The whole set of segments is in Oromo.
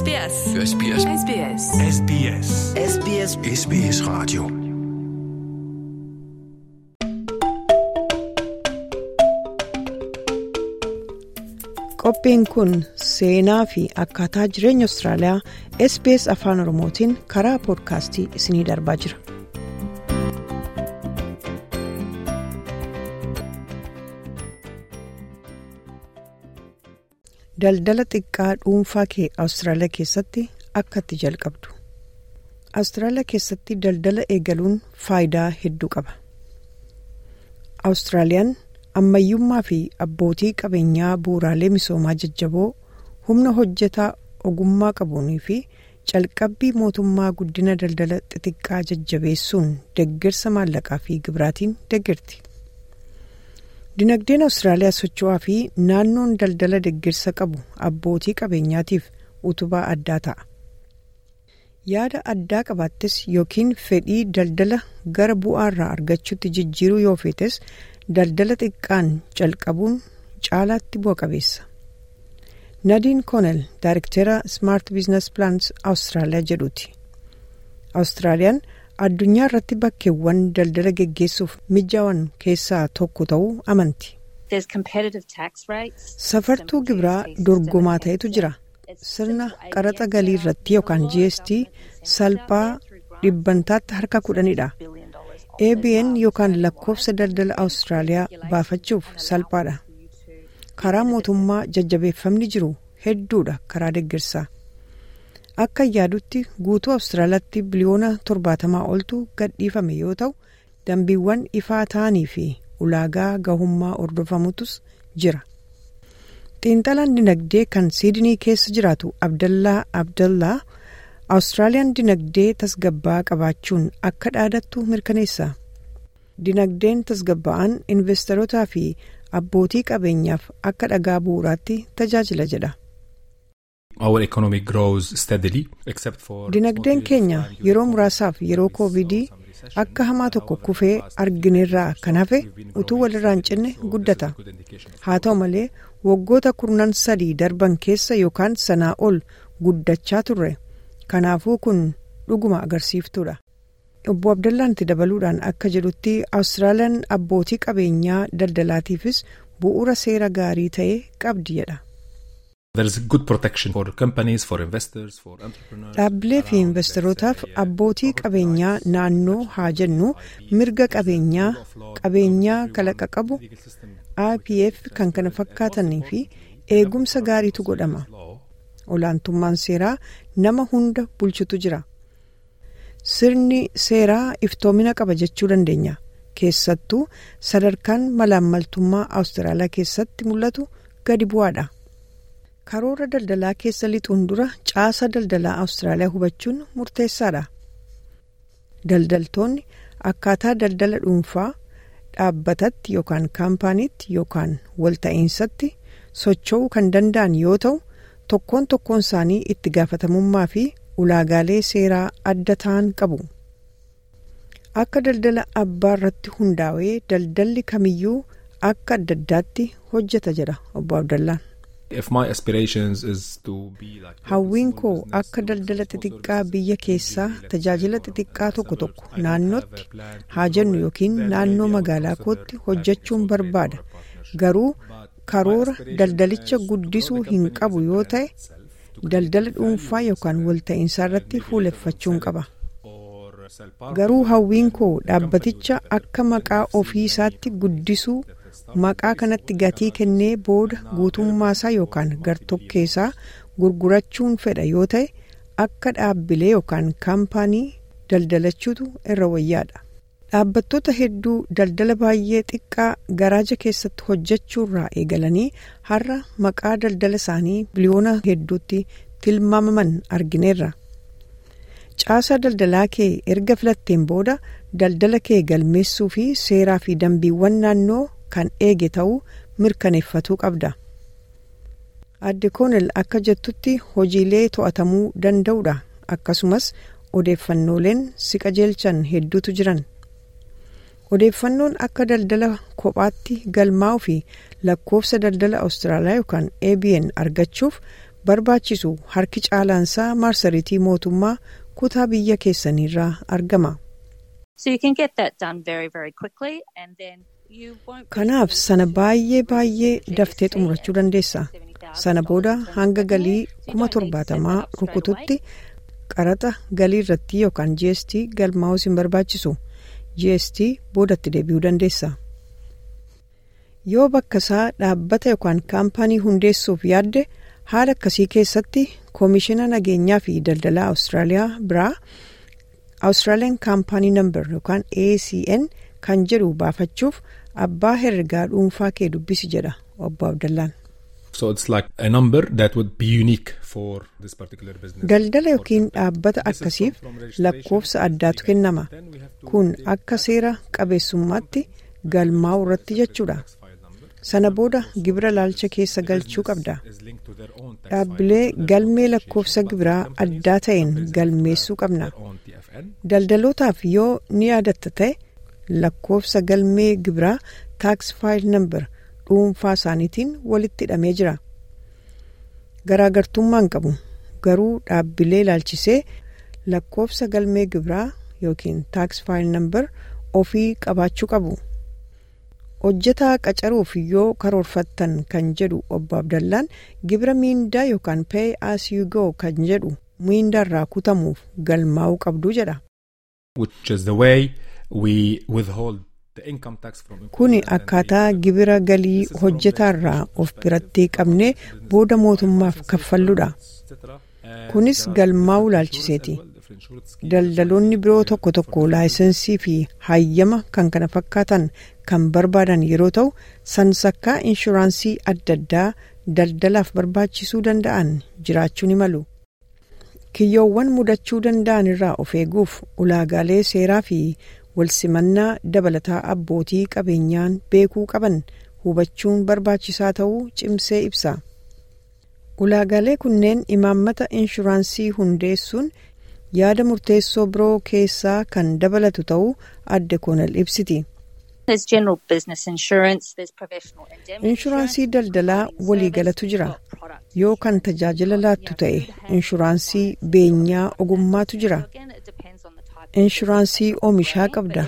SBS. SBS. SBS. SBS. SBS SBS Radio. Qophiin kun seenaa fi akkaataa jireenya Austraaliyaa SBS Afaan Oromootiin karaa poodkaastii isinii darbaa jira. Daldala xiqqaa dhuunfaa kee Awustiraaliyaa keessatti akka itti jalqabdu. Awustiraaliyaa keessatti daldala eegaluun faayidaa hedduu qaba. Awustiraaliyaan ammayyummaa fi abbootii qabeenyaa bu'uuraalee misoomaa jajjaboo humna hojjetaa ogummaa qabuunii fi calqabbii mootummaa guddina daldala xixiqqaa jajjabeessuun deeggarsa maallaqaa fi gibiraatiin deeggarti. Dinagdeen Awustiraaliyaa socho'aa fi naannoon daldala deeggarsa qabu abbootii qabeenyaatiif utubaa addaa ta'a. Yaada addaa qabaattes yookiin fedhii daldala gara bu'aarraa argachuutti jijjiiruu yoo feetes daldala xiqqaan calqabuun caalaatti bu'a qabeessa. Nadiin Koonel Daayirektera Smart Business Plans Awustiraaliyaa jedhuuti. Awustiraaliyaan addunyaa irratti bakkeewwan daldala geggeessuuf mijaawwan keessaa tokko ta'uu amanti. Safartuu gibiraa dorgomaa ta'etu jira. Sirna qaraxa galii irratti yookaan GST salphaa dhibbantaatti harka kudhanidha. ABN yookaan lakkoofsa daldala Awustiraaliyaa baafachuuf salphaadha. Karaa mootummaa jajjabeeffamni jiru hedduudha karaa deeggarsaa. Akka yaadutti guutuu Awustiraaliyaatti biliyoona torbaatamaa oltu gadhiifame yoo ta'u dambiiwwan ifaa ta'anii fi ulaagaa gahummaa hordofamutus jira. Xiinxalaan dinagdee kan Siidinii keessa jiraatu Abdallaa Abdallaa Awustiraaliyaan dinagdee tasgabbaa qabaachuun akka dhaadattu mirkaneessa. Dinagdeen tasgabba'aan investorotaa fi abbootii qabeenyaaf akka dhagaa bu'uuraatti tajaajila jedha. Dinagdeen keenya yeroo muraasaaf yeroo koovidii akka hamaa tokko kufee argineerraa kan hafe utuu walirraa hin cinne guddata. Haa ta'u malee waggoota kurnan sadii darban keessa yookaan sanaa ol guddachaa turre. Kanaafuu kun dhuguma agarsiiftuudha. Obbo Abdallaan itti dabaluudhaan akka jedhutti Awustiraaliyaan abbootii qabeenyaa daldalaatiifis bu'uura seera gaarii ta'e qabdi jedha. Dhaabbilee fi investorotaaf abbootii qabeenyaa naannoo haa jennu mirga qabeenyaa qabeenyaa kalaqa qabu IPF kan kana fakkaatanii fi eegumsa gaariitu godhama. Olaantummaan seeraa nama hunda bulchutu jira. Sirni seeraa iftoomina qaba jechuu dandeenya. Keessattuu sadarkaan malaammaltummaa Awustiraaliyaa keessatti mul'atu gadi bu'aadha. Karoora daldalaa keessa lixuun dura caasa daldalaa Awustiraaliyaa hubachuun murteessaadha. Daldaltoonni akkaataa daldala dhuunfaa dhaabbatatti yookaan kaampaaniitti yookaan walta'iinsatti socho'uu kan danda'an yoo ta'u tokkoon tokkoon isaanii itti gaafatamummaa fi ulaagaalee seeraa adda ta'an qabu. Akka daldala abbaa irratti hundaa'ee daldalli kamiyyuu akka adda addaatti hojjeta jedha obbo Abdallaan. Hawwiin koo akka daldala xixiqqaa biyya keessaa tajaajila xixiqqaa tokko tokko naannootti haa jennu yookiin naannoo magaalaa kootti hojjechuun barbaada. Garuu karoora daldalicha guddisuu hin qabu yoo ta'e daldala dhuunfaa yookaan walta'iinsaa irratti fuuleffachuun qaba. Garuu hawwiin koo dhaabbaticha akka maqaa ofii isaatti guddisuu maqaa kanatti gatii kennee booda guutummaasaa yookaan gartokkeessaa gurgurachuun fedha yoo ta'e akka dhaabbilee yookaan kaampaanii daldalachuutu irra wayyaadha. Dhaabbattoota hedduu daldala baay'ee xiqqaa garaaja keessatti hojjechuurraa eegalanii har'a maqaa daldala isaanii biliyoona hedduutti tilmaamaman argineerra. Caasaa daldalaa kee erga filatteen booda daldala kee galmeessuu fi seeraa fi dambiiwwan naannoo kan eege ta'uu mirkaneeffatuu qabda. Adde Koonel akka jettutti hojiilee to'atamuu danda'udha. Akkasumas odeeffannooleen si qajeelchan hedduutu jiran. Odeeffannoon akka daldala kophaatti galmaa'uu fi lakkoofsa daldala Awustiraaliyaa yookaan ABN argachuuf barbaachisu harki caalaansaa marsariitii mootummaa kutaa biyya keessaniirraa argama. Kanaaf sana baay'ee baay'ee daftee xumurachuu dandeessa. Sana booda hanga galii kuma torbaatamaa rukututti qaraxa galii irratti yookaan GST galmaa'uus hin barbaachisu. GST boodatti deebi'uu dandeessa. Yoo bakka isaa dhaabbata yookaan kaampaanii hundeessuuf yaadde haala akkasii keessatti koomishina nageenyaa fi daldalaa Awustiraaliyaa biraa Australian Company Number yookaan ACN kan jedhu baafachuuf abbaa herregaa dhuunfaa kee dubbisi jedha obbo Abdallaan. Daldala yookiin dhaabbata akkasiif lakkoofsa addaatu kennama. Kun akka seera qabeessummaatti galmaa'u irratti jechuudha. Sana booda gibira laalcha keessa galchuu qabda. Dhaabbilee galmee lakkoofsa gibiraa addaa ta'een galmeessuu qabna. Daldalootaaf yoo ni yaadatta ta'e lakkoofsa galmee gibiraa taaks faayil nambar dhuunfaa isaaniitiin walitti hidhamee jira. Garaagartummaan qabu garuu dhaabbilee ilaalchisee lakkoofsa galmee gibiraa yookiin taaks faayil nambar ofii qabaachuu qabu. hojjetaa qacaruuf yoo karoorfattan kan jedhu obbo Abdallaan gibira miindaa yookaan pay as you go kan jedhu miindaarraa kutamuuf galmaa'uu qabdu jedha. Kuni akkaataa gibira galii hojjetaarraa of biratti qabnee booda mootummaaf kaffalluudha. Kunis galmaa'uu ilaalchiseeti. Daldaloonni biroo tokko tokko laayisensii fi hayyama kan kana fakkaatan kan barbaadan yeroo ta'u sansakkaa inshuraansii adda addaa daldalaaf barbaachisuu danda'an jiraachuu ni malu. Kiyyoowwan mudachuu danda'an irraa of eeguuf ulaagaalee seeraa fi walsimannaa dabalataa abbootii qabeenyaan beekuu qaban hubachuun barbaachisaa ta'uu cimsee ibsa. Ulaagaalee kunneen imaammata inshuraansii hundeessuun yaada murteessoo biroo keessaa kan dabalatu ta'uu adde koonal ibsiti. inshuraansii daldalaa waliigalatu jira yoo kan tajaajila laattu ta'e inshuraansii beenyaa ogummaatu jira inshuraansii oomishaa qabda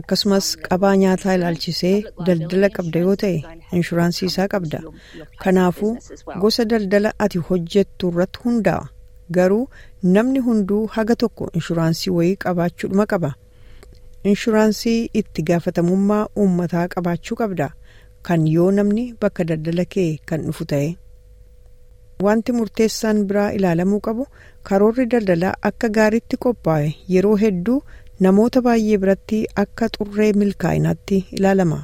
akkasumas qabaa nyaataa ilaalchisee daldala qabda yoo ta'e inshuraansii isaa qabda kanaafuu gosa daldala ati hojjettu irratti hundaa'a garuu namni hunduu haga tokko inshuraansii wayii qabaachuudhuma qaba. inshuraansii itti gaafatamummaa uummataa qabaachuu qabda kan yoo namni bakka daldala kee kan dhufu ta'e. Wanti murteessaan biraa ilaalamuu qabu karoorri daldalaa akka gaariitti qophaa'e yeroo hedduu namoota baay'ee biratti akka xurree milkaa'inaatti ilaalama.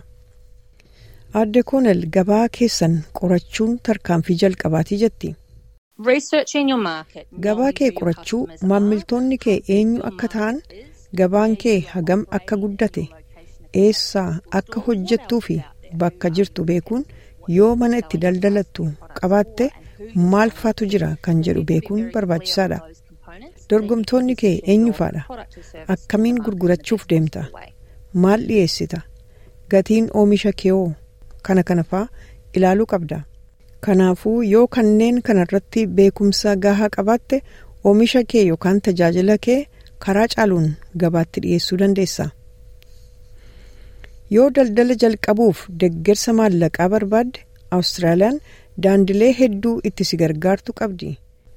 Aadde Koonel gabaa keessan qorachuun tarkaanfii jalqabaatii jetti. Gabaa kee qorachuu maammiltoonni kee eenyu akka ta'an. gabaan kee hagam akka guddate eessaa akka hojjettuu fi bakka jirtu beekuun yoo mana itti daldalattu qabaatte maal faatu jira kan jedhu beekuun barbaachisaadha. dorgomtoonni kee eenyufaadha akkamiin gurgurachuuf deemta maal dhiyeessita gatiin oomisha keewoo kana kanafaa ilaaluu qabda kanaafuu yoo kanneen kanarratti beekumsa gahaa qabaatte oomisha kee yookaan tajaajila kee karaa caaluun gabaatti dhiyeessuu dandeessa. yoo daldala jalqabuuf deggersa maallaqaa barbaadde awustiraaliyaan daandilee hedduu itti si gargaartu qabdi.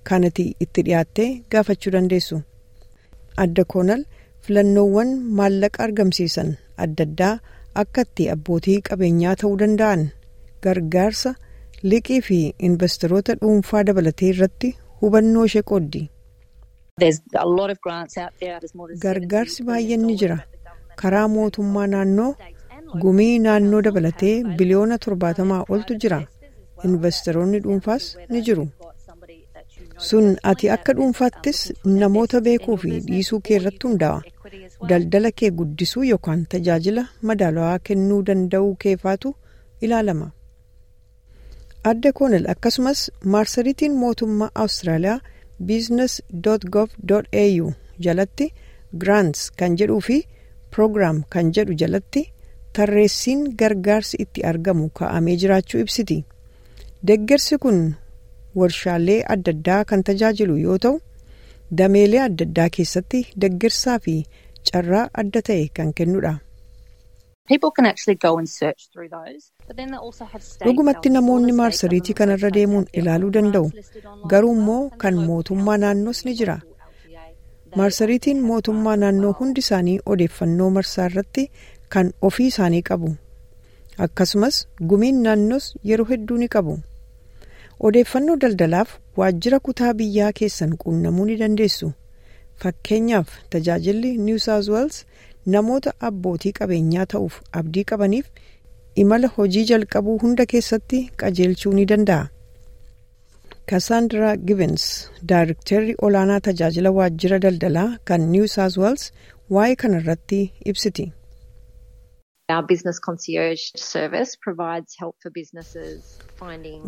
Kanati itti dhiyaattee gaafachuu dandeessu. adda koonal filannoowwan maallaqa argamsiisan adda addaa akka itti abbootii qabeenyaa ta'uu danda'an. Gargaarsa liqii fi investoroota dhuunfaa dabalatee irratti hubannoo ishee qooddi. gargaarsi baay'een ni jira. karaa mootummaa naannoo gumii naannoo dabalatee biliyoona torbaatamaa oltu jira investoroonni dhuunfaas ni jiru sun ati akka dhuunfaattis namoota beekuu fi dhiisuu kee irratti hundaa'a daldala kee guddisuu yookaan tajaajila madaalawaa kennuu danda'uu keefaatu ilaalama. adda koonel akkasumas maarsariitiin mootummaa awustiraaliyaa business.gov.au jalatti grants kan jedhuu fi program kan jedhu jalatti tarreessiin gargaarsi itti argamu kaa'amee jiraachuu ibsiti. Deggersi kun warshaalee adda addaa kan tajaajilu yoo ta'u dameelee adda addaa keessatti deeggarsaa fi carraa adda ta'e kan kennudha. dhugumatti namoonni maarsariitii kanarra deemuun ilaaluu danda'u. garuu immoo kan mootummaa naannoos ni jira. maarsariitiin mootummaa naannoo hundi isaanii odeeffannoo marsaa irratti kan ofii isaanii qabu. Akkasumas gumiin naannoos yeroo hedduu ni qabu odeeffannoo daldalaaf waajjira kutaa biyyaa keessan quunnamuu ni dandeessu fakkeenyaaf tajaajilli niw saawuz weels namoota abbootii qabeenyaa ta'uuf abdii qabaniif imala hojii jalqabuu hunda keessatti qajeelchuu ni danda'a. Kassandra Givens Daayirektarri olaanaa tajaajila waajjira daldalaa kan niw saawuz weels waa'ee kanarratti ibsiti.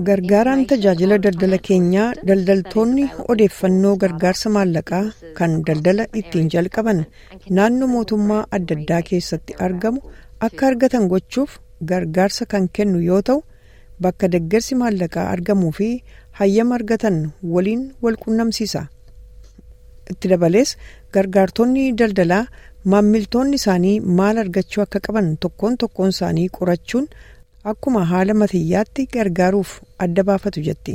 Gargaaraan tajaajila daldala keenyaa daldaltoonni odeeffannoo gargaarsa maallaqaa kan daldala ittiin jalqaban naannoo mootummaa adda addaa keessatti argamu akka argatan gochuuf gargaarsa kan kennu yoo ta'u bakka deeggarsi maallaqaa argamuu fi hayyama argatan waliin wal qunnamsiisa. Itti dabalees gargaartonni daldalaa maammiltoonni isaanii maal argachuu akka qaban tokkoon tokkoon isaanii qorachuun akkuma haala matiyyaatti gargaaruuf adda baafatu jetti.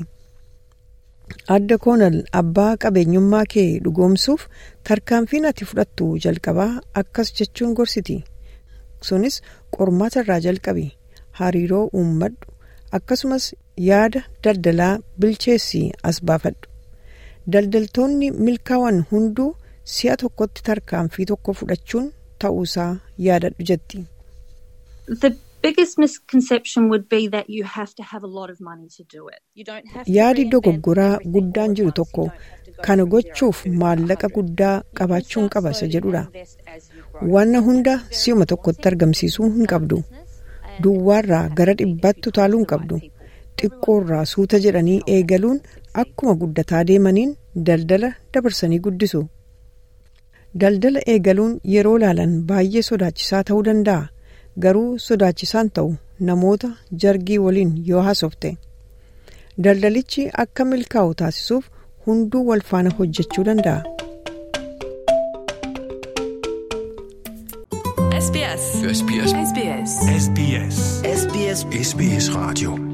Adda koonal abbaa qabeenyummaa kee dhugoomsuuf tarkaanfiin ati fudhattu jalqabaa akkas jechuun gorsiti. Sunis qormaata irraa jalqabi hariiroo uummadhu akkasumas yaada daldalaa bilcheessii as baafadhu. Daldaltoonni milkaa'an hunduu si'a tokkotti tarkaanfii tokko fudhachuun ta'uusaa yaadadhu jetti. Yaadi dogoggoraa guddaan jiru tokko kana gochuuf maallaqa guddaa qabaachuun qaba isa jedhudha. Wanna hunda si'uma tokkotti argamsiisuu hin qabdu. Duwwaarraa gara dhibbaatti utaaluu hin qabdu. Xiqqoorraa suuta jedhanii eegaluun akkuma guddataa deemaniin daldala dabarsanii guddisu. Daldala eegaluun yeroo ilaalan baay'ee sodaachisaa ta'uu danda'a. Garuu sodaachisaan ta'u namoota jargii waliin yoo haasofte. Daldalichi akka milkaa'u taasisuuf hunduu wal faana hojjechuu danda'a. SBS. SBS. SBS. SBS. SBS. SBS.